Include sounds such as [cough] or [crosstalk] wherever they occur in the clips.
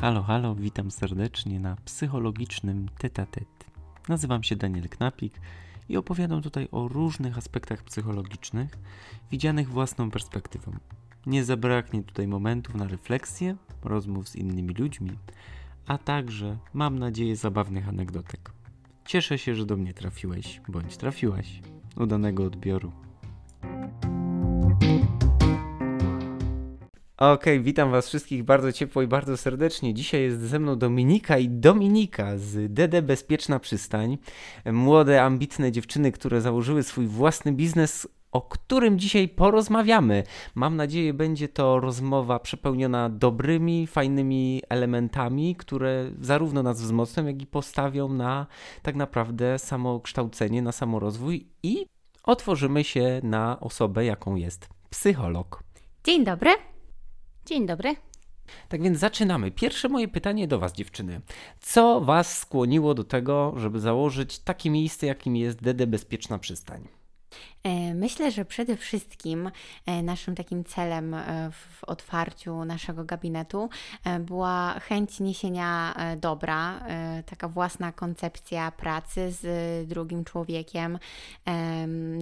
Halo, halo, witam serdecznie na psychologicznym tetatet. Nazywam się Daniel Knapik i opowiadam tutaj o różnych aspektach psychologicznych, widzianych własną perspektywą. Nie zabraknie tutaj momentów na refleksję, rozmów z innymi ludźmi, a także, mam nadzieję, zabawnych anegdotek. Cieszę się, że do mnie trafiłeś, bądź trafiłaś. Udanego odbioru. Okej, okay, witam Was wszystkich bardzo ciepło i bardzo serdecznie. Dzisiaj jest ze mną Dominika i Dominika z DD Bezpieczna Przystań. Młode, ambitne dziewczyny, które założyły swój własny biznes, o którym dzisiaj porozmawiamy. Mam nadzieję, będzie to rozmowa przepełniona dobrymi, fajnymi elementami, które zarówno nas wzmocnią, jak i postawią na tak naprawdę samokształcenie, na samorozwój i otworzymy się na osobę, jaką jest psycholog. Dzień dobry. Dzień dobry. Tak więc zaczynamy. Pierwsze moje pytanie do Was, dziewczyny. Co Was skłoniło do tego, żeby założyć takie miejsce, jakim jest DD Bezpieczna Przystań? E, myślę, że przede wszystkim e, naszym takim celem e, w otwarciu naszego gabinetu była chęć niesienia dobra, taka własna koncepcja pracy z drugim człowiekiem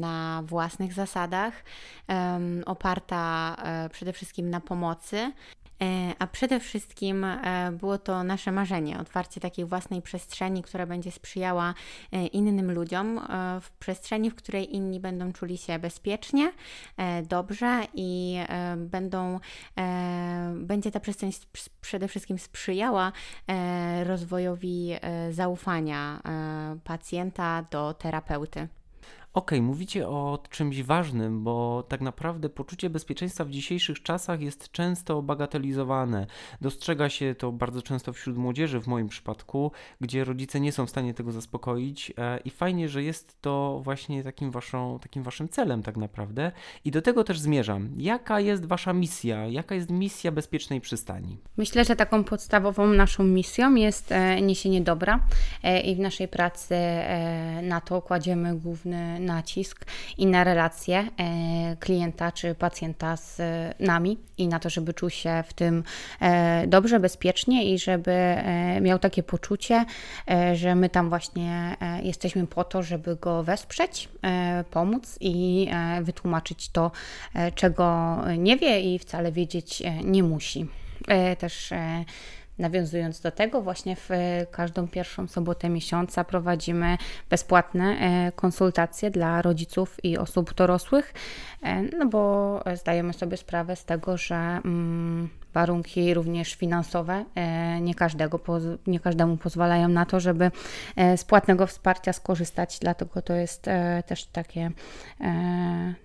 na własnych zasadach, oparta przede wszystkim na pomocy. E, a przede wszystkim e, było to nasze marzenie, otwarcie takiej własnej przestrzeni, która będzie sprzyjała e, innym ludziom, w przestrzeni, w której inni będą czuli się bezpiecznie, dobrze i będą, będzie ta przestrzeń przede wszystkim sprzyjała rozwojowi zaufania pacjenta do terapeuty. Okej, okay, mówicie o czymś ważnym, bo tak naprawdę poczucie bezpieczeństwa w dzisiejszych czasach jest często bagatelizowane. Dostrzega się to bardzo często wśród młodzieży, w moim przypadku, gdzie rodzice nie są w stanie tego zaspokoić e, i fajnie, że jest to właśnie takim, waszą, takim waszym celem tak naprawdę i do tego też zmierzam. Jaka jest wasza misja? Jaka jest misja bezpiecznej przystani? Myślę, że taką podstawową naszą misją jest e, niesienie dobra e, i w naszej pracy na to kładziemy główny nacisk i na relacje e, klienta czy pacjenta z nami i na to, żeby czuł się w tym e, dobrze, bezpiecznie i żeby e, miał takie poczucie, że my tam właśnie jesteśmy po to, żeby go wesprzeć, pomóc i wytłumaczyć to, czego nie wie i wcale wiedzieć nie musi. Też Nawiązując do tego, właśnie w każdą pierwszą sobotę miesiąca prowadzimy bezpłatne e, konsultacje dla rodziców i osób dorosłych, e, no bo zdajemy sobie sprawę z tego, że mm, warunki również finansowe e, nie, każdego, nie każdemu pozwalają na to, żeby z płatnego wsparcia skorzystać, dlatego to jest też takie,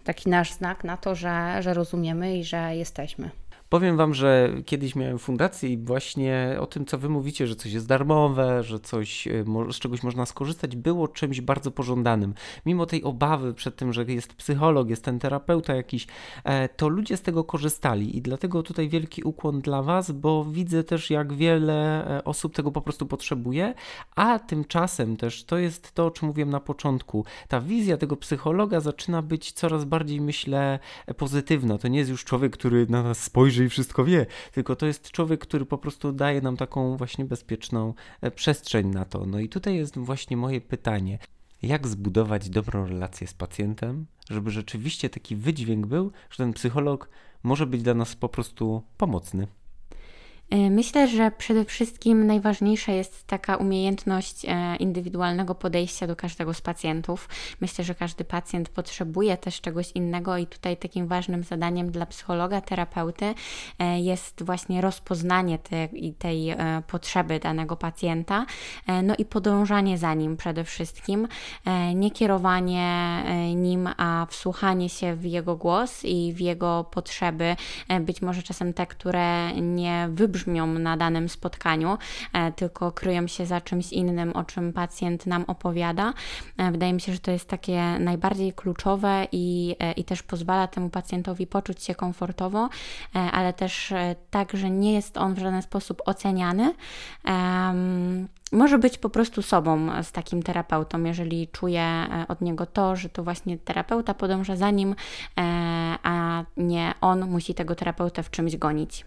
taki nasz znak na to, że, że rozumiemy i że jesteśmy. Powiem Wam, że kiedyś miałem fundację i właśnie o tym, co Wy mówicie, że coś jest darmowe, że coś y, z czegoś można skorzystać, było czymś bardzo pożądanym. Mimo tej obawy przed tym, że jest psycholog, jest ten terapeuta jakiś, e, to ludzie z tego korzystali i dlatego tutaj wielki ukłon dla Was, bo widzę też, jak wiele e, osób tego po prostu potrzebuje, a tymczasem też to jest to, o czym mówiłem na początku. Ta wizja tego psychologa zaczyna być coraz bardziej, myślę, pozytywna. To nie jest już człowiek, który na nas spojrzy i wszystko wie, tylko to jest człowiek, który po prostu daje nam taką właśnie bezpieczną e, przestrzeń na to. No i tutaj jest właśnie moje pytanie. Jak zbudować dobrą relację z pacjentem, żeby rzeczywiście taki wydźwięk był, że ten psycholog może być dla nas po prostu pomocny? E, myślę, że przede wszystkim najważniejsza jest taka umiejętność e, indywidualnego podejścia do każdego z pacjentów. Myślę, że każdy pacjent potrzebuje też czegoś innego i tutaj takim ważnym zadaniem dla psychologa, terapeuty e, jest właśnie rozpoznanie tej, tej potrzeby danego pacjenta, no i podążanie za nim przede wszystkim, nie kierowanie nim, a wsłuchanie się w jego głos i w jego potrzeby, być może czasem te, które nie wybrzmią brzmią na danym spotkaniu, e, tylko kryją się za czymś innym, o czym pacjent nam opowiada. E, wydaje mi się, że to jest takie najbardziej kluczowe i, e, i też pozwala temu pacjentowi poczuć się komfortowo, ale też tak, że nie jest on w żaden sposób oceniany może być po prostu sobą z takim terapeutą, jeżeli czuje od niego to, że to właśnie terapeuta podąża za nim, a nie on musi tego terapeutę w czymś gonić.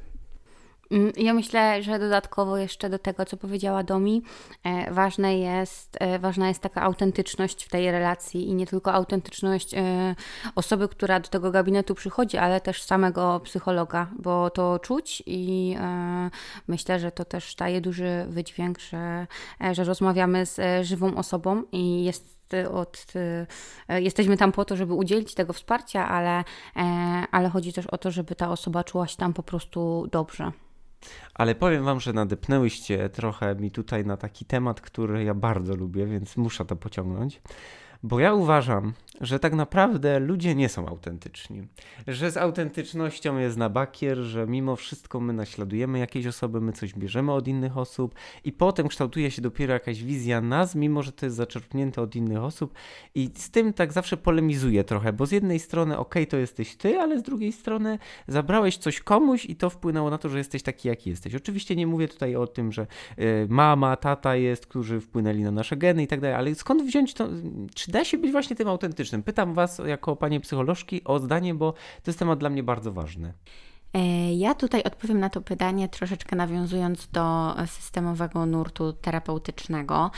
Mm, ja myślę, że dodatkowo jeszcze do tego, co powiedziała Domi, e, ważne jest, e, ważna jest taka autentyczność w tej relacji i nie tylko autentyczność e, osoby, która do tego gabinetu przychodzi, ale też samego psychologa, bo to czuć i myślę, że to też daje duży wydźwięk, że, że rozmawiamy z żywą osobą i jest od, jesteśmy tam po to, żeby udzielić tego wsparcia, ale, ale chodzi też o to, żeby ta osoba czuła się tam po prostu dobrze. Ale powiem wam, że nadepnęłyście trochę mi tutaj na taki temat, który ja bardzo lubię, więc muszę to pociągnąć. Bo ja uważam, że tak naprawdę ludzie nie są autentyczni. Że z autentycznością jest na bakier, że mimo wszystko my naśladujemy jakieś osoby, my coś bierzemy od innych osób i potem kształtuje się dopiero jakaś wizja nas, mimo że to jest zaczerpnięte od innych osób. I z tym tak zawsze polemizuję trochę, bo z jednej strony, ok, to jesteś ty, ale z drugiej strony zabrałeś coś komuś i to wpłynęło na to, że jesteś taki, jaki jesteś. Oczywiście nie mówię tutaj o tym, że y, mama, tata jest, którzy wpłynęli na nasze geny i tak dalej, ale skąd wziąć to? Czy da się być właśnie tym autentycznym? Pytam Was jako panie psycholożki o zdanie, bo to jest temat dla mnie bardzo ważny. E, ja tutaj odpowiem na to pytanie troszeczkę nawiązując do systemowego nurtu terapeutycznego.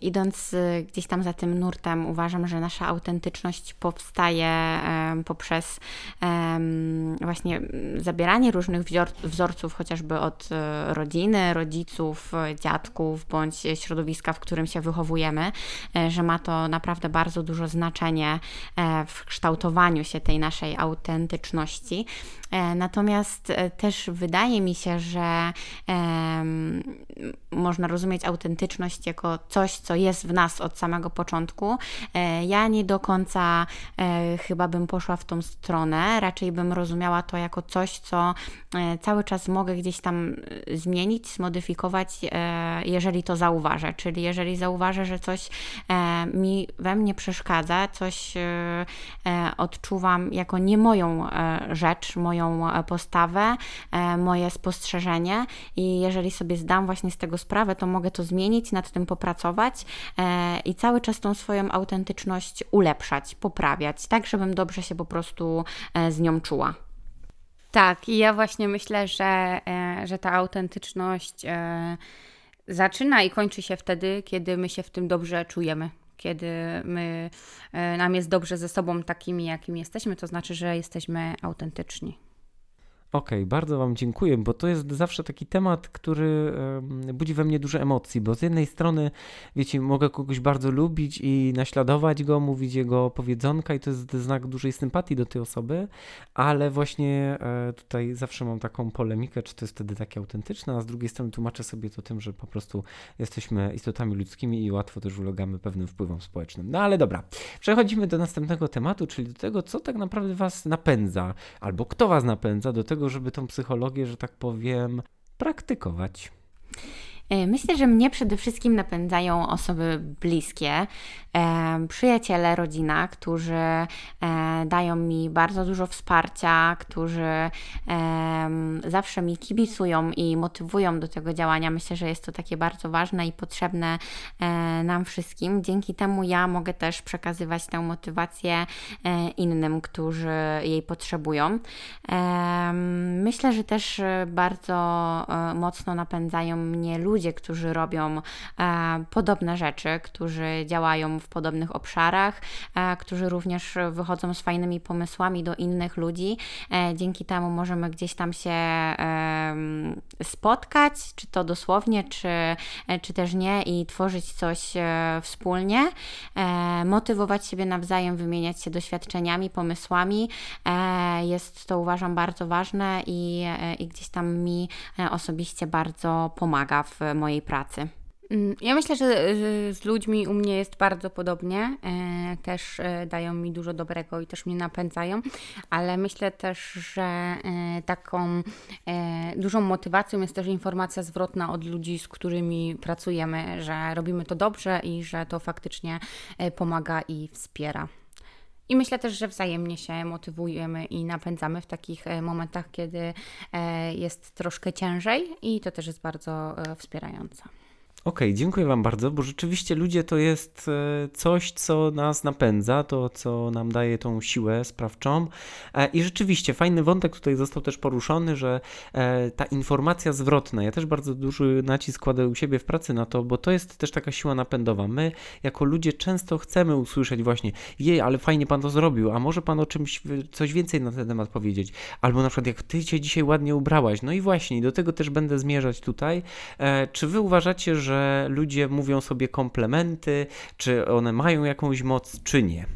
Idąc y, gdzieś tam za tym nurtem, uważam, że nasza autentyczność powstaje poprzez właśnie zabieranie różnych wzorców, chociażby od y, rodziny, rodziców, dziadków bądź środowiska, w którym się wychowujemy, e, że ma to naprawdę bardzo duże znaczenie e, w kształtowaniu się tej naszej autentyczności. E, natomiast e, też wydaje mi się, że można rozumieć autentyczność jako coś, co jest w nas od samego początku. E, ja nie do końca chyba bym poszła w tą stronę, raczej bym rozumiała to jako coś, co cały czas mogę gdzieś tam zmienić, zmodyfikować, jeżeli to zauważę. Czyli jeżeli zauważę, że coś mi we mnie przeszkadza, coś odczuwam jako nie moją rzecz, moją e, postawę, e, moje spostrzeżenie i jeżeli sobie zdam właśnie z tego sprawę, to mogę to zmienić, nad tym popracować e, i cały czas tą swoją autentyczność ulepszać, poprawiać, tak żebym dobrze się po prostu z nią czuła. Tak, i ja właśnie myślę, że, że ta autentyczność zaczyna i kończy się wtedy, kiedy my się w tym dobrze czujemy, kiedy my, nam jest dobrze ze sobą takimi, jakimi jesteśmy, to znaczy, że jesteśmy autentyczni. Okej, okay, bardzo Wam dziękuję, bo to jest zawsze taki temat, który budzi we mnie dużo emocji, bo z jednej strony, wiecie, mogę kogoś bardzo lubić i naśladować go, mówić jego powiedzonka i to jest znak dużej sympatii do tej osoby, ale właśnie e, tutaj zawsze mam taką polemikę, czy to jest wtedy takie autentyczne, a z drugiej strony tłumaczę sobie to tym, że po prostu jesteśmy istotami ludzkimi i łatwo też ulegamy pewnym wpływom społecznym. No ale dobra, przechodzimy do następnego tematu, czyli do tego, co tak naprawdę Was napędza, albo kto Was napędza do tego, żeby tą psychologię, że tak powiem, praktykować? E, myślę, że mnie przede wszystkim napędzają osoby bliskie, e, przyjaciele, rodzina, którzy e, dają mi bardzo dużo wsparcia, którzy zawsze mi kibicują i motywują do tego działania. Myślę, że jest to takie bardzo ważne i potrzebne nam wszystkim. Dzięki temu ja mogę też przekazywać tę motywację innym, którzy jej potrzebują. Myślę, że też bardzo mocno napędzają mnie ludzie, ludzie, którzy robią e, podobne rzeczy, którzy działają w podobnych obszarach, e, którzy również wychodzą z fajnymi pomysłami do innych ludzi. E, dzięki temu możemy gdzieś tam się spotkać, czy to dosłownie, czy, czy też nie, i tworzyć coś wspólnie, motywować siebie nawzajem, wymieniać się doświadczeniami, pomysłami. Jest to uważam bardzo ważne i, i gdzieś tam mi osobiście bardzo pomaga w mojej pracy. Mm, ja myślę, że z ludźmi u mnie jest bardzo podobnie. E, też e, dają mi dużo dobrego i też mnie napędzają, ale myślę też, że e, taką dużą motywacją jest też informacja zwrotna od ludzi, z którymi pracujemy, że robimy to dobrze i że to faktycznie pomaga i wspiera. I myślę też, że wzajemnie się motywujemy i napędzamy w takich e, momentach, kiedy e, jest troszkę ciężej, i to też jest bardzo e, wspierające. okay, dziękuję Wam bardzo, bo rzeczywiście ludzie to jest e, coś, co nas napędza, to co nam daje tą siłę sprawczą. E, I rzeczywiście fajny wątek tutaj został też poruszony, że e, ta informacja zwrotna, ja też bardzo duży nacisk kładę u siebie w pracy na to, bo to jest też taka siła napędowa. My jako ludzie często chcemy usłyszeć właśnie, jej, ale fajnie Pan to zrobił, a może Pan o czymś, coś więcej na ten temat powiedzieć, albo na przykład jak Ty się dzisiaj ładnie ubrałaś, no i właśnie, do tego też będę zmierzać tutaj. Czy Wy uważacie, że że ludzie mówią sobie komplementy, czy one mają jakąś moc, czy nie.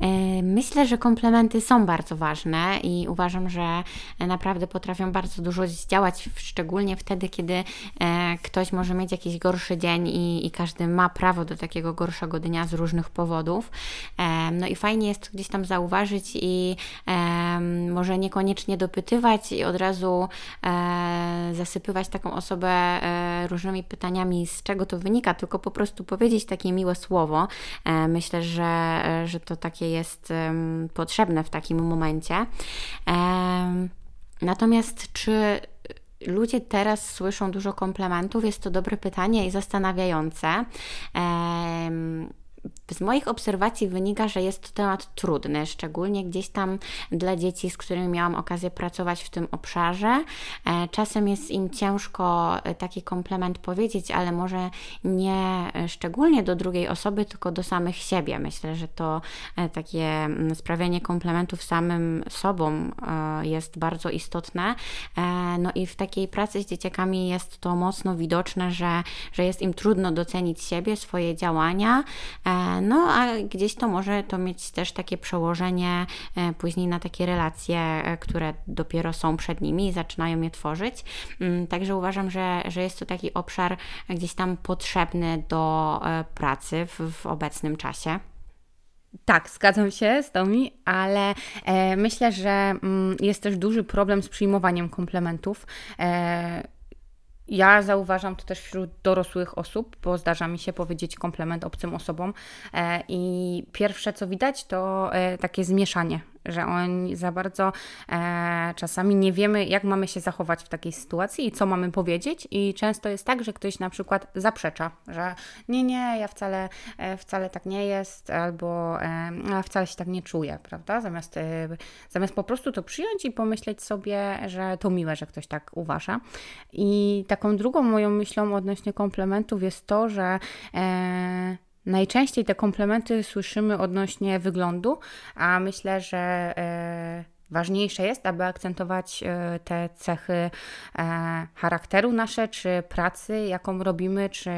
E, myślę, że komplementy są bardzo ważne i uważam, że naprawdę potrafią bardzo dużo zdziałać, szczególnie wtedy, kiedy e, ktoś może mieć jakiś gorszy dzień i, i każdy ma prawo do takiego gorszego dnia z różnych powodów. E, no i fajnie jest gdzieś tam zauważyć i może niekoniecznie dopytywać i od razu zasypywać taką osobę różnymi pytaniami, z czego to wynika, tylko po prostu powiedzieć takie miłe słowo. Myślę, że, że to takie jest potrzebne w takim momencie. Natomiast czy ludzie teraz słyszą dużo komplementów? Jest to dobre pytanie i zastanawiające. Z moich obserwacji wynika, że jest to temat trudny, szczególnie gdzieś tam dla dzieci, z którymi miałam okazję pracować w tym obszarze. E, czasem jest im ciężko e, taki komplement powiedzieć, ale może nie e, szczególnie do drugiej osoby, tylko do samych siebie. Myślę, że to takie mm, sprawianie komplementów samym sobą jest bardzo istotne. No i w takiej pracy z dzieciakami jest to mocno widoczne, że, że jest im trudno docenić siebie, swoje działania. No a gdzieś to może to mieć też takie przełożenie e, później na takie relacje, e, które dopiero są przed nimi i zaczynają je tworzyć. Mm, także uważam, że, że jest to taki obszar gdzieś tam potrzebny do e, pracy w, w obecnym czasie. Tak, zgadzam się z Tomi, ale e, myślę, że mm, jest też duży problem z przyjmowaniem komplementów. E, ja zauważam to też wśród dorosłych osób, bo zdarza mi się powiedzieć komplement obcym osobom e, i pierwsze co widać to e, takie zmieszanie że oni za bardzo e, czasami nie wiemy, jak mamy się zachować w takiej sytuacji i co mamy powiedzieć. I często jest tak, że ktoś na przykład zaprzecza, że nie, nie, ja wcale, e, wcale tak nie jest, albo e, ja wcale się tak nie czuję, prawda? Zamiast, e, zamiast po prostu to przyjąć i pomyśleć sobie, że to miłe, że ktoś tak uważa. I taką drugą moją myślą odnośnie komplementów jest to, że e, Najczęściej te komplementy słyszymy odnośnie wyglądu, a myślę, że e, ważniejsze jest, aby akcentować e, te cechy e, charakteru nasze, czy pracy, jaką robimy, czy,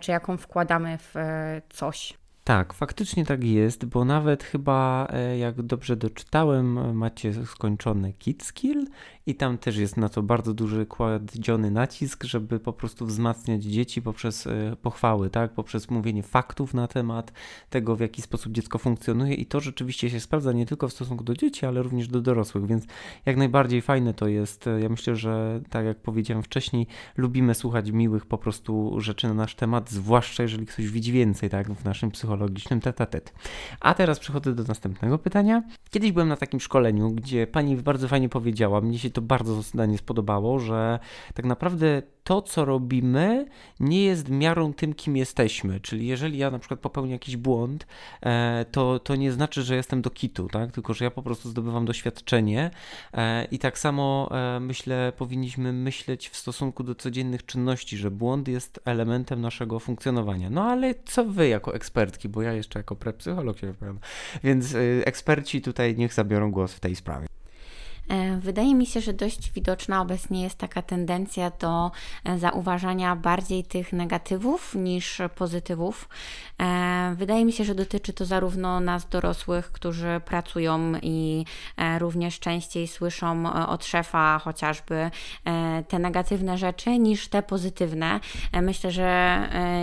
czy jaką wkładamy w coś. Tak, faktycznie tak jest, bo nawet chyba, jak dobrze doczytałem, macie skończone Kids i tam też jest na to bardzo duży kładziony nacisk, żeby po prostu wzmacniać dzieci poprzez e, pochwały, tak? poprzez mówienie faktów na temat tego, w jaki sposób dziecko funkcjonuje i to rzeczywiście się sprawdza nie tylko w stosunku do dzieci, ale również do dorosłych, więc jak najbardziej fajne to jest. Ja myślę, że tak jak powiedziałem wcześniej, lubimy słuchać miłych po prostu rzeczy na nasz temat, zwłaszcza jeżeli ktoś widzi więcej, tak, w naszym psychologicznym tetatet. A teraz przechodzę do następnego pytania. Kiedyś byłem na takim szkoleniu, gdzie pani bardzo fajnie powiedziała, mnie się to bardzo zdanie spodobało, że tak naprawdę to, co robimy, nie jest miarą tym, kim jesteśmy. Czyli jeżeli ja na przykład popełnię jakiś błąd, e, to, to nie znaczy, że jestem do kitu, tak? tylko że ja po prostu zdobywam doświadczenie. E, I tak samo e, myślę, powinniśmy myśleć w stosunku do codziennych czynności, że błąd jest elementem naszego funkcjonowania. No ale co wy jako ekspertki, bo ja jeszcze jako prepsycholog się wypowiadam, więc eksperci tutaj niech zabiorą głos w tej sprawie. E, wydaje mi się, że dość widoczna obecnie jest taka tendencja do e, zauważania bardziej tych negatywów niż pozytywów. E, wydaje mi się, że dotyczy to zarówno nas dorosłych, którzy pracują i również częściej słyszą od szefa chociażby te negatywne rzeczy niż te pozytywne. Myślę, że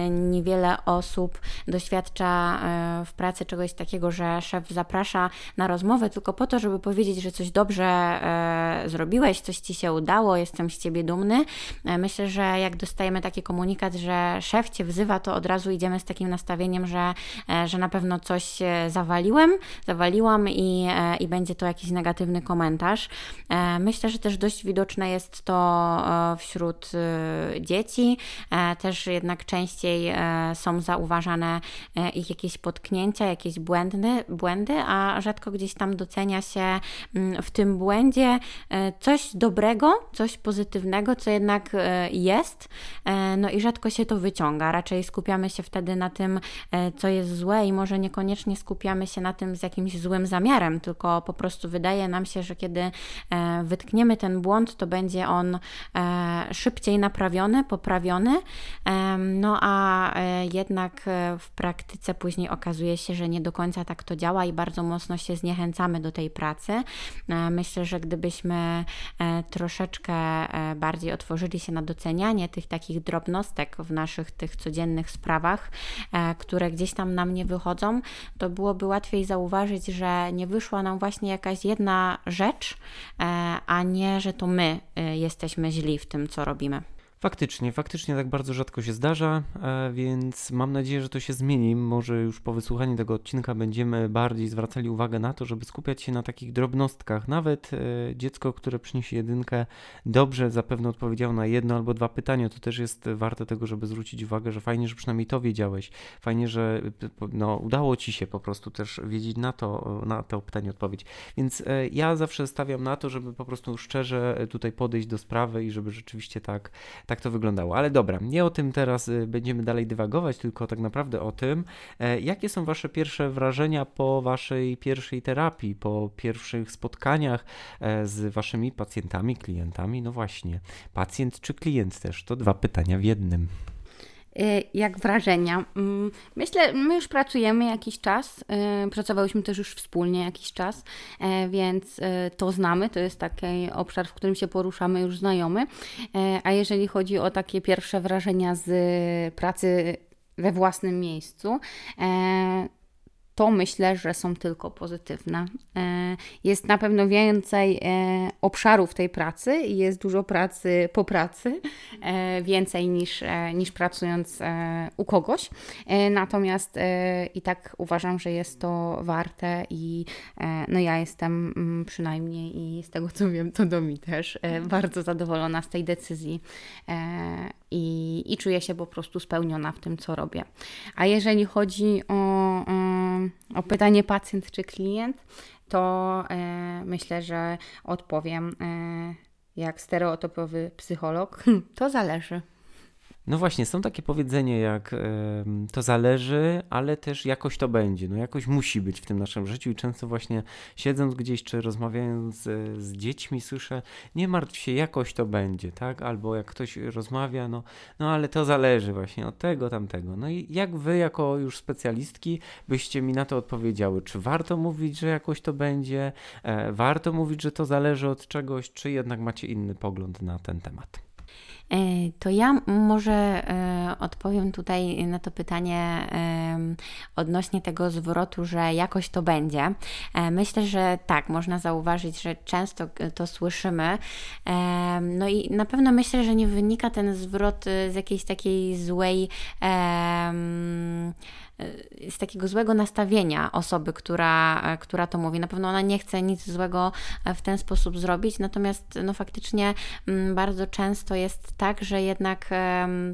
niewiele osób doświadcza w pracy czegoś takiego, że szef zaprasza na rozmowę tylko po to, żeby powiedzieć, że coś dobrze zrobiłeś, coś ci się udało, jestem z ciebie dumny. E, myślę, że jak dostajemy taki komunikat, że szef cię wzywa, to od razu idziemy z takim nastawieniem, że, e, że na pewno coś e, zawaliłem, zawaliłam i, e, i będzie to jakiś negatywny komentarz. E, myślę, że też dość widoczne jest to wśród dzieci. Też jednak częściej są zauważane ich jakieś potknięcia, jakieś błędy, błędy, a rzadko gdzieś tam docenia się mm, w tym błędzie e, coś dobrego, coś pozytywnego, co jednak e, jest, e, no i rzadko się to wyciąga. Raczej skupiamy się wtedy na tym, co jest złe i może niekoniecznie skupiamy się na tym z jakimś złym zamiarem, tylko po prostu wydaje nam się, że kiedy wytkniemy ten błąd, to będzie on szybciej naprawiony, poprawiony, no a jednak w praktyce później okazuje się, że nie do końca tak to działa i bardzo mocno się zniechęcamy do tej pracy. Myślę, że gdybyśmy e, troszeczkę e, bardziej otworzyli się na docenianie tych takich drobnostek w naszych tych codziennych sprawach, które gdzieś tam nam nie wychodzą, to byłoby łatwiej zauważyć, że nie wyszła nam właśnie jakaś jedna rzecz, a nie, że to my jesteśmy źli w tym, co robimy. Faktycznie, faktycznie tak bardzo rzadko się zdarza, e, więc mam nadzieję, że to się zmieni. Może już po wysłuchaniu tego odcinka będziemy bardziej zwracali uwagę na to, żeby skupiać się na takich drobnostkach. Nawet e, dziecko, które przyniesie jedynkę, dobrze zapewne odpowiedziało na jedno albo dwa pytania. To też jest warte tego, żeby zwrócić uwagę, że fajnie, że przynajmniej to wiedziałeś. Fajnie, że no, udało ci się po prostu też wiedzieć na to, na to pytanie odpowiedź. Więc e, ja zawsze stawiam na to, żeby po prostu szczerze tutaj podejść do sprawy i żeby rzeczywiście tak, tak to wyglądało. Ale dobra, nie o tym teraz y, będziemy dalej dywagować, tylko tak naprawdę o tym, e, jakie są Wasze pierwsze wrażenia po Waszej pierwszej terapii, po pierwszych spotkaniach e, z Waszymi pacjentami, klientami. No właśnie, pacjent czy klient też? To dwa pytania w jednym. Y, jak wrażenia? Mm, myślę, my już pracujemy jakiś czas, y, pracowałyśmy też już wspólnie jakiś czas, e, więc y, to znamy, to jest taki obszar, w którym się poruszamy, już znajomy. A jeżeli chodzi o takie pierwsze wrażenia z pracy we własnym miejscu, to myślę, że są tylko pozytywne. E, jest na pewno więcej e, obszarów tej pracy i jest dużo pracy po pracy, e, więcej niż, niż pracując u kogoś. Natomiast i tak uważam, że jest to warte i no ja jestem mm, przynajmniej i z tego co wiem, to Domi też bardzo zadowolona z tej decyzji i, i czuję się po prostu spełniona w tym, co robię. A jeżeli chodzi o, o pytanie pacjent czy klient, to e, myślę, że odpowiem e, jak stereotypowy psycholog. [laughs] To zależy. No właśnie, są takie powiedzenie jak to zależy, ale też jakoś to będzie. No jakoś musi być w tym naszym życiu i często właśnie siedząc gdzieś czy rozmawiając z, z dziećmi słyszę, nie martw się, jakoś to będzie, tak? Albo jak ktoś rozmawia, no, no ale to zależy właśnie od tego, tamtego. No i jak wy jako już specjalistki byście mi na to odpowiedziały, czy warto mówić, że jakoś to będzie, e, warto mówić, że to zależy od czegoś, czy jednak macie inny pogląd na ten temat? E, to ja może e, odpowiem tutaj na to pytanie odnośnie tego zwrotu, że jakoś to będzie. E, myślę, że tak, można zauważyć, że często to słyszymy. No i na pewno myślę, że nie wynika ten zwrot z jakiejś takiej złej z takiego złego nastawienia osoby, która, e, która to mówi. Na pewno ona nie chce nic złego e, w ten sposób zrobić, natomiast no, faktycznie mm, bardzo często jest tak, że jednak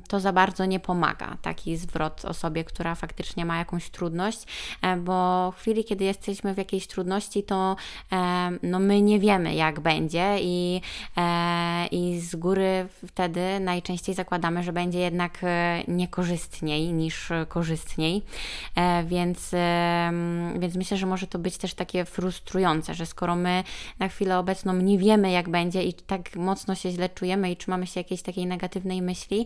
to za bardzo nie pomaga taki zwrot osobie, która faktycznie ma jakąś trudność, e, bo w chwili, kiedy jesteśmy w jakiejś trudności, to no, my nie wiemy, jak będzie i, i z góry wtedy najczęściej zakładamy, że będzie jednak niekorzystniej niż korzystniej. E, więc, więc myślę, że może to być też takie frustrujące, że skoro my na chwilę obecną nie wiemy, jak będzie i tak mocno się źle czujemy i trzymamy się jakiejś takiej negatywnej myśli,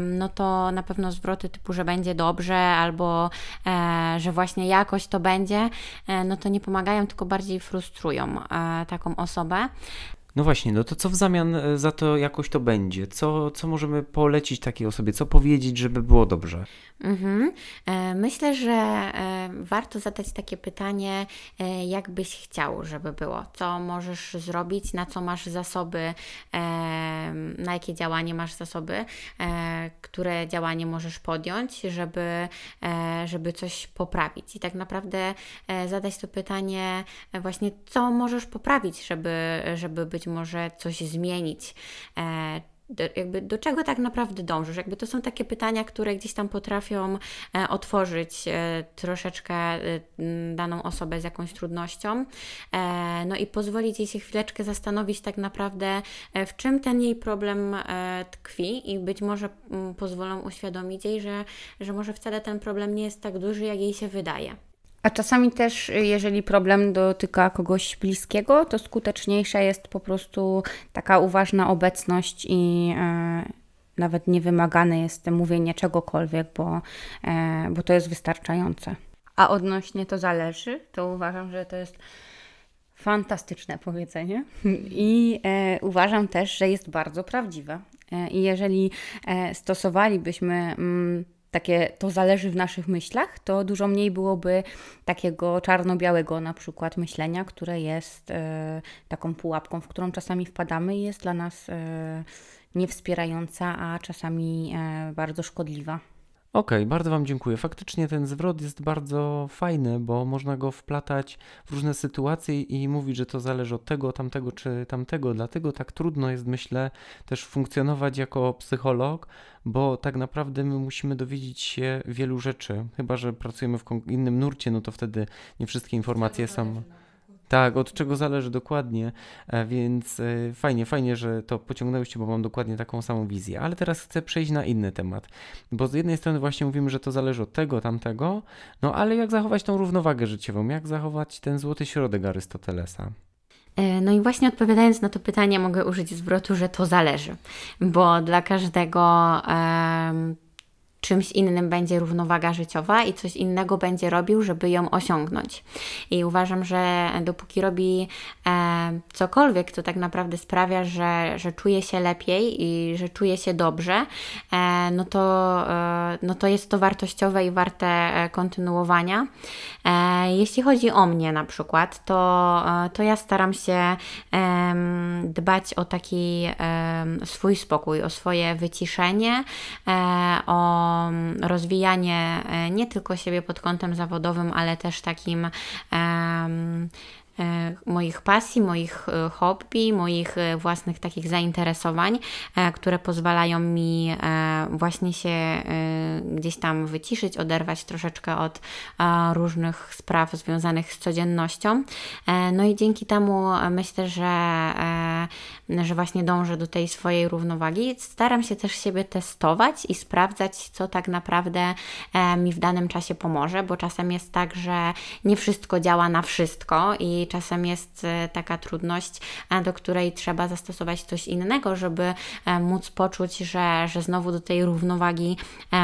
no to na pewno zwroty typu, że będzie dobrze albo e, że właśnie jakoś to będzie, e, no to nie pomagają, tylko bardziej frustrują taką osobę. No właśnie, no to co w zamian e, za to jakoś to będzie? Co, co możemy polecić takiej osobie? Co powiedzieć, żeby było dobrze? Mhm. E, myślę, że e, warto zadać takie pytanie, jak byś chciał, żeby było. Co możesz zrobić, na co masz zasoby, na jakie działanie masz zasoby, które działanie możesz podjąć, żeby, żeby coś poprawić. I tak naprawdę zadać to pytanie właśnie, co możesz poprawić, żeby, żeby być być może coś zmienić. E, do, jakby do czego tak naprawdę dążysz? Jakby to są takie pytania, które gdzieś tam potrafią e, otworzyć e, troszeczkę e, daną osobę z jakąś trudnością, e, no i pozwolić jej się chwileczkę zastanowić tak naprawdę, e, w czym ten jej problem tkwi i być może m, pozwolą uświadomić jej, że, że może wcale ten problem nie jest tak duży, jak jej się wydaje. A czasami też, jeżeli problem dotyka kogoś bliskiego, to skuteczniejsza jest po prostu taka uważna obecność i e, nawet niewymagane jest mówienie czegokolwiek, bo, e, bo to jest wystarczające. A odnośnie to zależy, to uważam, że to jest fantastyczne powiedzenie i e, uważam też, że jest bardzo prawdziwe. E, I jeżeli e, stosowalibyśmy. Mm, takie to zależy w naszych myślach, to dużo mniej byłoby takiego czarno-białego na przykład myślenia, które jest e, taką pułapką, w którą czasami wpadamy i jest dla nas e, niewspierająca, a czasami e, bardzo szkodliwa. Okej, okay, bardzo Wam dziękuję. Faktycznie ten zwrot jest bardzo fajny, bo można go wplatać w różne sytuacje i mówić, że to zależy od tego, tamtego czy tamtego. Dlatego tak trudno jest, myślę, też funkcjonować jako psycholog, bo tak naprawdę my musimy dowiedzieć się wielu rzeczy. Chyba, że pracujemy w innym nurcie, no to wtedy nie wszystkie informacje są. Tak, od czego zależy dokładnie, e, więc e, fajnie, fajnie, że to pociągnęłyście, bo mam dokładnie taką samą wizję. Ale teraz chcę przejść na inny temat, bo z jednej strony właśnie mówimy, że to zależy od tego, tamtego, no ale jak zachować tą równowagę życiową, jak zachować ten złoty środek Arystotelesa? E, no i właśnie odpowiadając na to pytanie, mogę użyć zwrotu, że to zależy, bo dla każdego czymś innym będzie równowaga życiowa i coś innego będzie robił, żeby ją osiągnąć. I uważam, że dopóki robi e, cokolwiek, co tak naprawdę sprawia, że, że czuje się lepiej i że czuje się dobrze, e, no, to, e, no to jest to wartościowe i warte e, kontynuowania. E, jeśli chodzi o mnie na przykład, to, e, to ja staram się dbać o taki swój spokój, o swoje wyciszenie, o rozwijanie e, nie tylko siebie pod kątem zawodowym, ale też takim moich pasji, moich e, hobby, moich e, własnych takich zainteresowań, które pozwalają mi właśnie się gdzieś tam wyciszyć, oderwać troszeczkę od różnych spraw związanych z codziennością. No i dzięki temu myślę, że, że właśnie dążę do tej swojej równowagi. Staram się też siebie testować i sprawdzać, co tak naprawdę mi w danym czasie pomoże, bo czasem jest tak, że nie wszystko działa na wszystko i czasem jest e, taka trudność, e, do której trzeba zastosować coś innego, żeby e, móc poczuć, że, że znowu do tej równowagi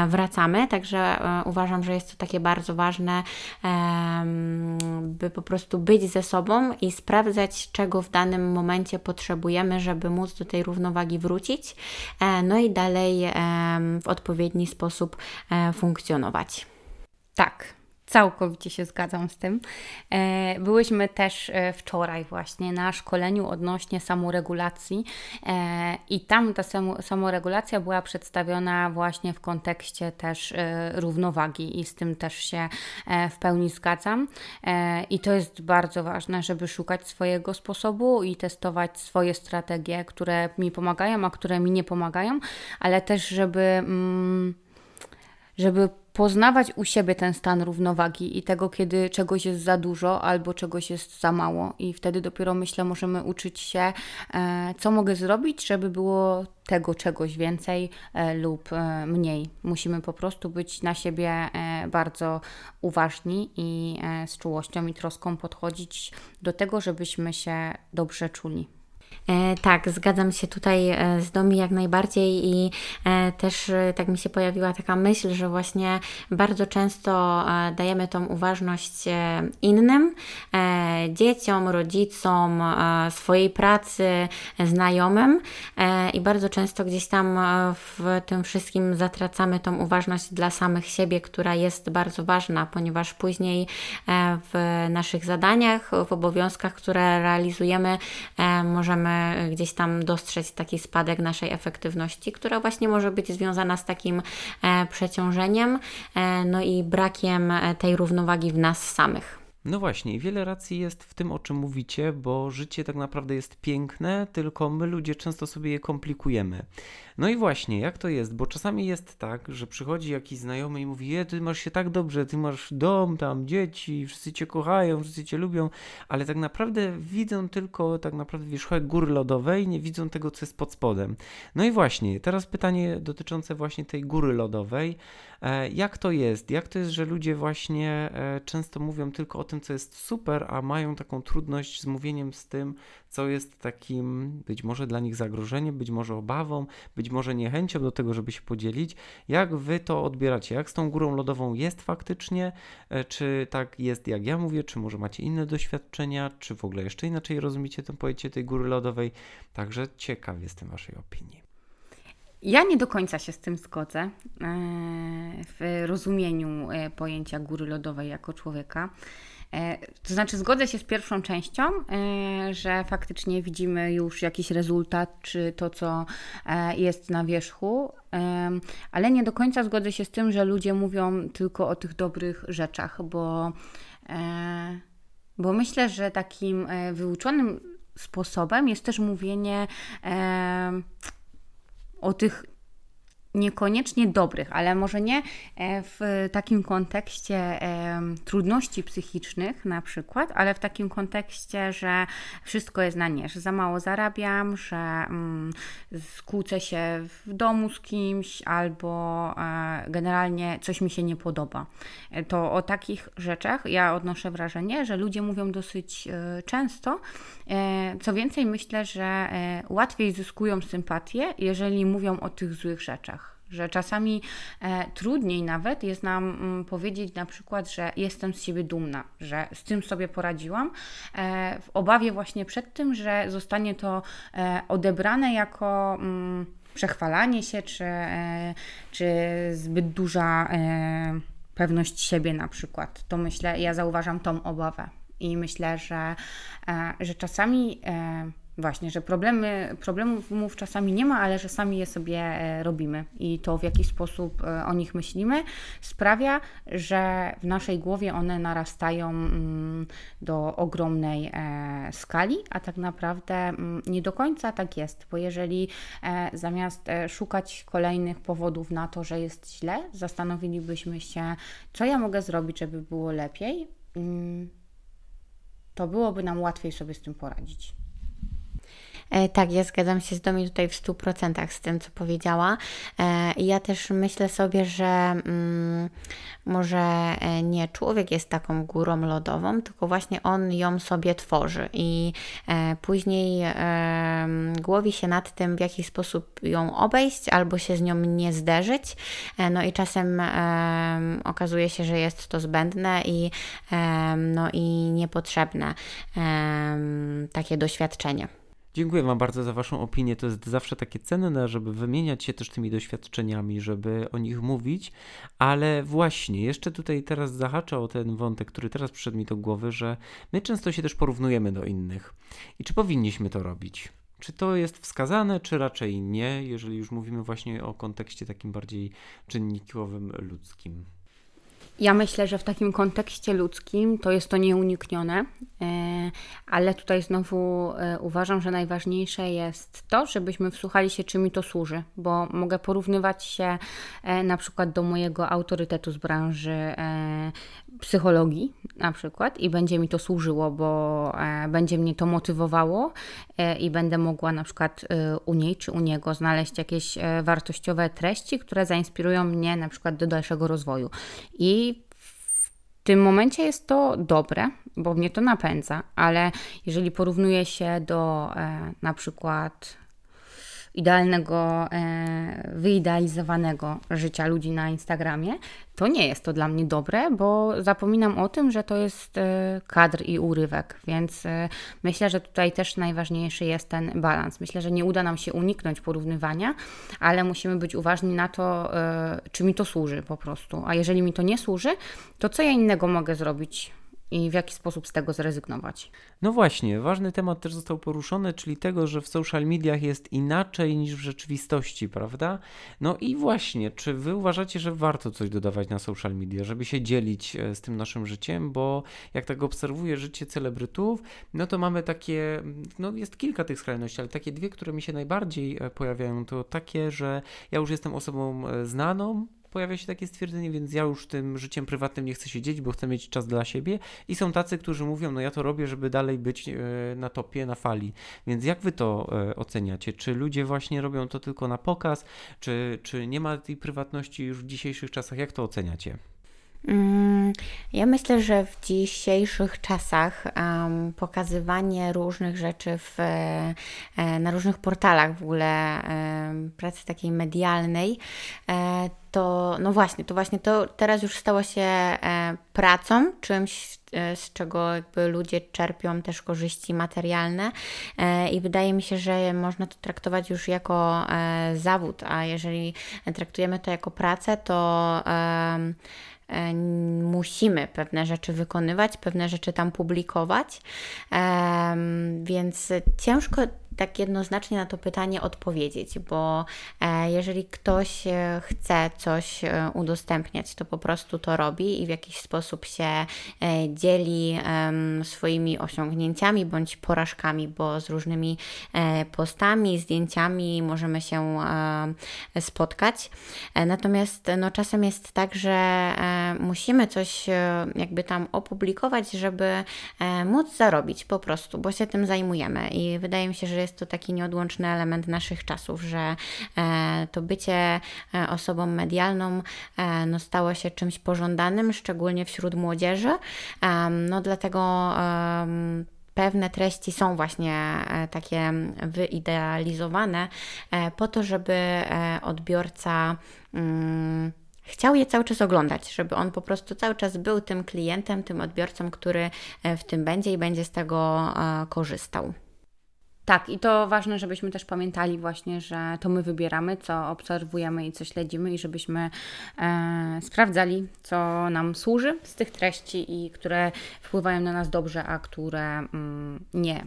wracamy. Także uważam, że jest to takie bardzo ważne, by po prostu być ze sobą i sprawdzać, czego w danym momencie potrzebujemy, żeby móc do tej równowagi wrócić, no i dalej w odpowiedni sposób funkcjonować. Tak, Całkowicie się zgadzam z tym. E, byłyśmy też e, wczoraj właśnie na szkoleniu odnośnie samoregulacji e, i tam ta samoregulacja była przedstawiona właśnie w kontekście też równowagi i z tym też się w pełni zgadzam. I to jest bardzo ważne, żeby szukać swojego sposobu i testować swoje strategie, które mi pomagają, a które mi nie pomagają, ale też żeby, mm, żeby poznawać u siebie ten stan równowagi i tego, kiedy czegoś jest za dużo albo czegoś jest za mało. I wtedy dopiero myślę, możemy uczyć się, e, co mogę zrobić, żeby było tego czegoś więcej e, lub e, mniej. Musimy po prostu być na siebie bardzo uważni i z czułością i troską podchodzić do tego, żebyśmy się dobrze czuli. E, tak, zgadzam się tutaj e, z Domi jak najbardziej i e, też tak mi się pojawiła taka myśl, że właśnie bardzo często dajemy tą uważność innym, dzieciom, rodzicom, swojej pracy, znajomym i bardzo często gdzieś tam w tym wszystkim zatracamy tą uważność dla samych siebie, która jest bardzo ważna, ponieważ później w naszych zadaniach, w obowiązkach, które realizujemy, możemy gdzieś tam dostrzec taki spadek naszej efektywności, która właśnie może być związana z takim e, przeciążeniem, e, no i brakiem e, tej równowagi w nas samych. No właśnie, wiele racji jest w tym, o czym mówicie, bo życie tak naprawdę jest piękne, tylko my ludzie często sobie je komplikujemy. No i właśnie, jak to jest? Bo czasami jest tak, że przychodzi jakiś znajomy i mówi: Je, ty masz się tak dobrze, ty masz dom, tam dzieci, wszyscy cię kochają, wszyscy cię lubią, ale tak naprawdę widzą tylko tak naprawdę wierzchołek góry lodowej, nie widzą tego, co jest pod spodem. No i właśnie, teraz pytanie dotyczące właśnie tej góry lodowej. E, jak to jest? Jak to jest, że ludzie właśnie e, często mówią tylko o tym, co jest super, a mają taką trudność z mówieniem z tym, co jest takim być może dla nich zagrożeniem, być może obawą, być może niechęcią do tego, żeby się podzielić. Jak wy to odbieracie? Jak z tą górą lodową jest faktycznie? E, czy tak jest, jak ja mówię? Czy może macie inne doświadczenia? Czy w ogóle jeszcze inaczej rozumiecie tę pojęcie tej góry lodowej? Także ciekaw jestem waszej opinii. Ja nie do końca się z tym zgodzę e, w rozumieniu e, pojęcia góry lodowej jako człowieka. E, to znaczy, zgodzę się z pierwszą częścią, że faktycznie widzimy już jakiś rezultat, czy to, co jest na wierzchu, ale nie do końca zgodzę się z tym, że ludzie mówią tylko o tych dobrych rzeczach, bo, bo myślę, że takim wyuczonym sposobem jest też mówienie o tych niekoniecznie dobrych, ale może nie e, w takim kontekście trudności psychicznych na przykład, ale w takim kontekście, że wszystko jest na nie, że za mało zarabiam, że mm, skłócę się w domu z kimś albo e, generalnie coś mi się nie podoba. E, to o takich rzeczach ja odnoszę wrażenie, że ludzie mówią dosyć często. Co więcej, myślę, że łatwiej zyskują sympatię, jeżeli mówią o tych złych rzeczach że czasami e, trudniej nawet jest nam mm, powiedzieć na przykład, że jestem z siebie dumna, że z tym sobie poradziłam, e, w obawie właśnie przed tym, że zostanie to e, odebrane jako mm, przechwalanie się, czy, e, czy zbyt duża e, pewność siebie na przykład. To myślę, ja zauważam tą obawę i myślę, że, e, że czasami Właśnie, że problemy, problemów czasami nie ma, ale że sami je sobie e, robimy i to w jaki sposób e, o nich myślimy sprawia, że w naszej głowie one narastają mm, do ogromnej e, skali, a tak naprawdę mm, nie do końca tak jest, bo jeżeli zamiast szukać kolejnych powodów na to, że jest źle, zastanowilibyśmy się, co ja mogę zrobić, żeby było lepiej, mm, to byłoby nam łatwiej sobie z tym poradzić. E, tak, ja zgadzam się z Domi tutaj w 100% z tym, co powiedziała. E, ja też myślę sobie, że mm, może e, nie człowiek jest taką górą lodową, tylko właśnie on ją sobie tworzy i później głowi się nad tym, w jaki sposób ją obejść albo się z nią nie zderzyć. No i czasem okazuje się, że jest to zbędne i, no i niepotrzebne takie doświadczenie. Dziękuję Wam bardzo za Waszą opinię. To jest zawsze takie cenne, żeby wymieniać się też tymi doświadczeniami, żeby o nich mówić. Ale właśnie, jeszcze tutaj teraz zahaczę o ten wątek, który teraz przyszedł mi do głowy, że my często się też porównujemy do innych. I czy powinniśmy to robić? Czy to jest wskazane, czy raczej nie, jeżeli już mówimy właśnie o kontekście takim bardziej czynnikowym ludzkim? Ja myślę, że w takim kontekście ludzkim to jest to nieuniknione, e, ale tutaj znowu e, uważam, że najważniejsze jest to, żebyśmy wsłuchali się, czy mi to służy, bo mogę porównywać się e, na przykład do mojego autorytetu z branży psychologii na przykład i będzie mi to służyło, bo będzie mnie to motywowało i będę mogła na przykład u niej czy u niego znaleźć jakieś wartościowe treści, które zainspirują mnie na przykład do dalszego rozwoju. I tym momencie jest to dobre, bo mnie to napędza, ale jeżeli porównuje się do e, na przykład idealnego, e, wyidealizowanego życia ludzi na Instagramie, to nie jest to dla mnie dobre, bo zapominam o tym, że to jest e, kadr i urywek, więc e, myślę, że tutaj też najważniejszy jest ten balans. Myślę, że nie uda nam się uniknąć porównywania, ale musimy być uważni na to, czy mi to służy po prostu. A jeżeli mi to nie służy, to co ja innego mogę zrobić i w jaki sposób z tego zrezygnować. No właśnie, ważny temat też został poruszony, czyli tego, że w social mediach jest inaczej niż w rzeczywistości, prawda? No i właśnie, czy wy uważacie, że warto coś dodawać na social media, żeby się dzielić e, z tym naszym życiem, bo jak tak obserwuję życie celebrytów, no to mamy takie, no jest kilka tych skrajności, ale takie dwie, które mi się najbardziej e, pojawiają, to takie, że ja już jestem osobą e, znaną, pojawia się takie stwierdzenie, więc ja już tym życiem prywatnym nie chcę się dzielić, bo chcę mieć czas dla siebie. I są tacy, którzy mówią, no ja to robię, żeby dalej być e, na topie, na fali. Więc jak wy to e, oceniacie? Czy ludzie właśnie robią to tylko na pokaz, czy, czy nie ma tej prywatności już w dzisiejszych czasach? Jak to oceniacie? Ja myślę, że w dzisiejszych czasach um, pokazywanie różnych rzeczy w, e, na różnych portalach w ogóle pracy takiej medialnej e, to no właśnie, to właśnie to teraz już stało się e, pracą, czymś z czego jakby ludzie czerpią też korzyści materialne i wydaje mi się, że można to traktować już jako zawód, a jeżeli traktujemy to jako pracę, to E, musimy pewne rzeczy wykonywać, pewne rzeczy tam publikować, więc ciężko tak jednoznacznie na to pytanie odpowiedzieć, bo e, jeżeli ktoś e, chce coś e, udostępniać, to po prostu to robi i w jakiś sposób się dzieli swoimi osiągnięciami bądź porażkami, bo z różnymi postami, zdjęciami możemy się spotkać. Natomiast no, czasem jest tak, że musimy coś jakby tam opublikować, żeby móc zarobić po prostu, bo się tym zajmujemy i wydaje mi się, że jest to taki nieodłączny element naszych czasów, że e, to bycie e, osobą medialną e, no, stało się czymś pożądanym, szczególnie wśród młodzieży. No dlatego pewne treści są właśnie takie wyidealizowane po to, żeby odbiorca mm, chciał je cały czas oglądać, żeby on po prostu cały czas był tym klientem, tym odbiorcą, który w tym będzie i będzie z tego korzystał. Tak, i to ważne, żebyśmy też pamiętali właśnie, że to my wybieramy, co obserwujemy i co śledzimy, i żebyśmy e, sprawdzali, co nam służy z tych treści i które wpływają na nas dobrze, a które mm, nie.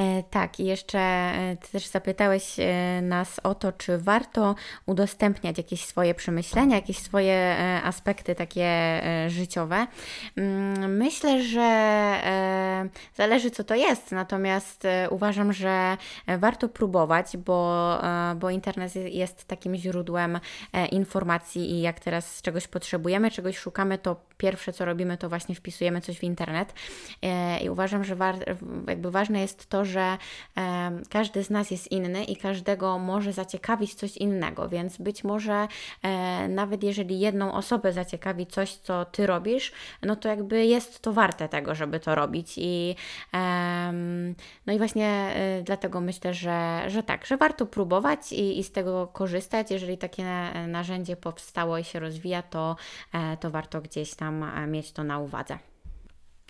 E, tak, i jeszcze e, Ty też zapytałeś e, nas o to, czy warto udostępniać jakieś swoje przemyślenia, jakieś swoje aspekty takie życiowe. Mm, myślę, że zależy co to jest, natomiast uważam, że warto próbować, bo, bo internet jest takim źródłem informacji i jak teraz czegoś potrzebujemy, czegoś szukamy, to pierwsze co robimy, to właśnie wpisujemy coś w internet i uważam, że jakby ważne jest to, że każdy z nas jest inny i każdego może zaciekawić coś innego, więc być może e, nawet jeżeli jedną osobę zaciekawi coś, co ty robisz, no to jakby jest to warte tego, żeby to robić i no i właśnie e, dlatego myślę, że, że tak, że warto próbować i, i z tego korzystać. Jeżeli takie narzędzie powstało i się rozwija, to, e, to warto gdzieś tam mieć to na uwadze.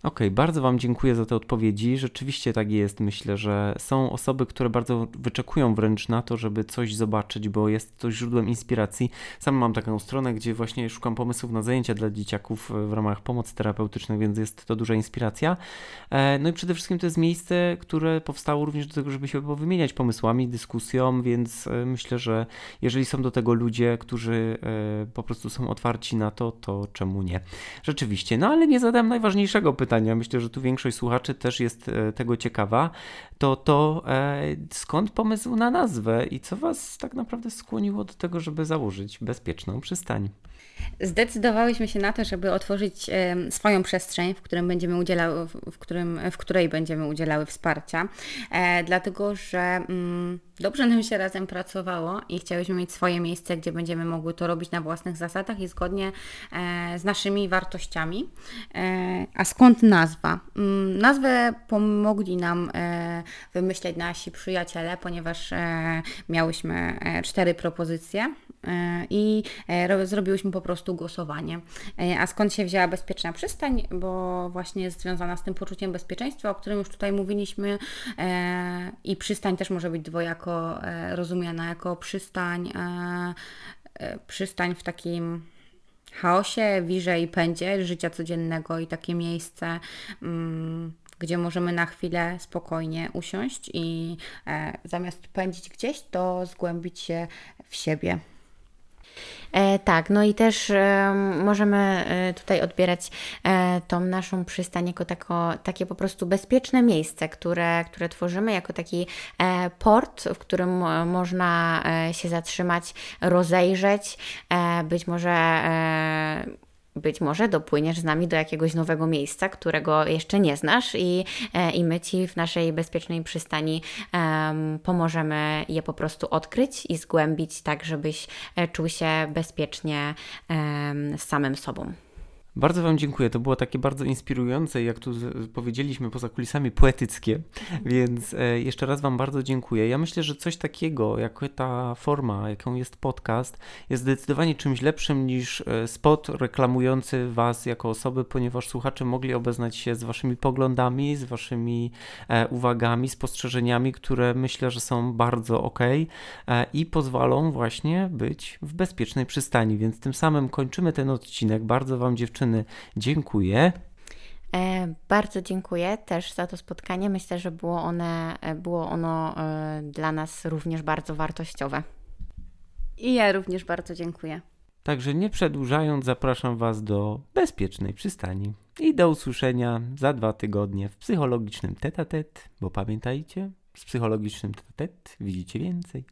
Okej, okay, bardzo Wam dziękuję za te odpowiedzi. Rzeczywiście tak jest. Myślę, że są osoby, które bardzo wyczekują wręcz na to, żeby coś zobaczyć, bo jest to źródłem inspiracji. Sam mam taką stronę, gdzie właśnie szukam pomysłów na zajęcia dla dzieciaków w ramach pomocy terapeutycznej, więc jest to duża inspiracja. E, no i przede wszystkim to jest miejsce, które powstało również do tego, żeby się wymieniać pomysłami, dyskusją, więc e, myślę, że jeżeli są do tego ludzie, którzy e, po prostu są otwarci na to, to czemu nie? Rzeczywiście. No ale nie zadałem najważniejszego pytania pytania, myślę, że tu większość słuchaczy też jest e, tego ciekawa, to to e, skąd pomysł na nazwę i co Was tak naprawdę skłoniło do tego, żeby założyć bezpieczną przystań? Zdecydowałyśmy się na to, żeby otworzyć swoją przestrzeń, w, którym będziemy udzielały, w, którym, w której będziemy udzielały wsparcia, e, dlatego że mm, dobrze nam się razem pracowało i chciałyśmy mieć swoje miejsce, gdzie będziemy mogły to robić na własnych zasadach i zgodnie e, z naszymi wartościami. E, a skąd nazwa? Mm, nazwę pomogli nam wymyśleć nasi przyjaciele, ponieważ miałyśmy cztery propozycje i zrobiłyśmy po prostu głosowanie. A skąd się wzięła bezpieczna przystań? Bo właśnie jest związana z tym poczuciem bezpieczeństwa, o którym już tutaj mówiliśmy i przystań też może być dwojako e, rozumiana jako przystań, e, e, przystań w takim chaosie, wirze i pędzie życia codziennego i takie miejsce, mm, gdzie możemy na chwilę spokojnie usiąść i zamiast pędzić gdzieś, to zgłębić się w siebie. E, tak, no i też e, możemy e, tutaj odbierać tą naszą przystań jako tako, takie po prostu bezpieczne miejsce, które, które tworzymy jako taki port, w którym można się zatrzymać, rozejrzeć, być może być może dopłyniesz z nami do jakiegoś nowego miejsca, którego jeszcze nie znasz, i, e, i my Ci w naszej bezpiecznej przystani um, pomożemy je po prostu odkryć i zgłębić, tak żebyś e, czuł się bezpiecznie um, samym sobą. Bardzo Wam dziękuję. To było takie bardzo inspirujące, jak tu powiedzieliśmy, poza kulisami poetyckie, więc e, jeszcze raz Wam bardzo dziękuję. Ja myślę, że coś takiego, jak ta forma, jaką jest podcast, jest zdecydowanie czymś lepszym niż e, spot reklamujący Was jako osoby, ponieważ słuchacze mogli obeznać się z Waszymi poglądami, z Waszymi e, uwagami, spostrzeżeniami, które myślę, że są bardzo ok i pozwolą właśnie być w bezpiecznej przystani. Więc tym samym kończymy ten odcinek. Bardzo Wam dziewczyny dziewczyny, dziękuję. E, bardzo dziękuję też za to spotkanie. Myślę, że było, one, e, było ono e, dla nas również bardzo wartościowe. I ja również bardzo dziękuję. Także nie przedłużając, zapraszam Was do bezpiecznej przystani i do usłyszenia za dwa tygodnie w psychologicznym tete-tet, bo pamiętajcie, z psychologicznym tete-tet widzicie więcej.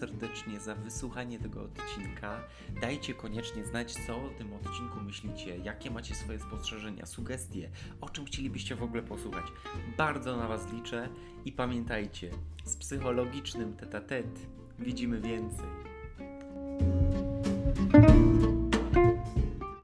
Serdecznie za wysłuchanie tego odcinka. Dajcie koniecznie znać, co o tym odcinku myślicie, jakie macie swoje spostrzeżenia, sugestie, o czym chcielibyście w ogóle posłuchać. Bardzo na Was liczę i pamiętajcie, z psychologicznym tete-a-tete widzimy więcej.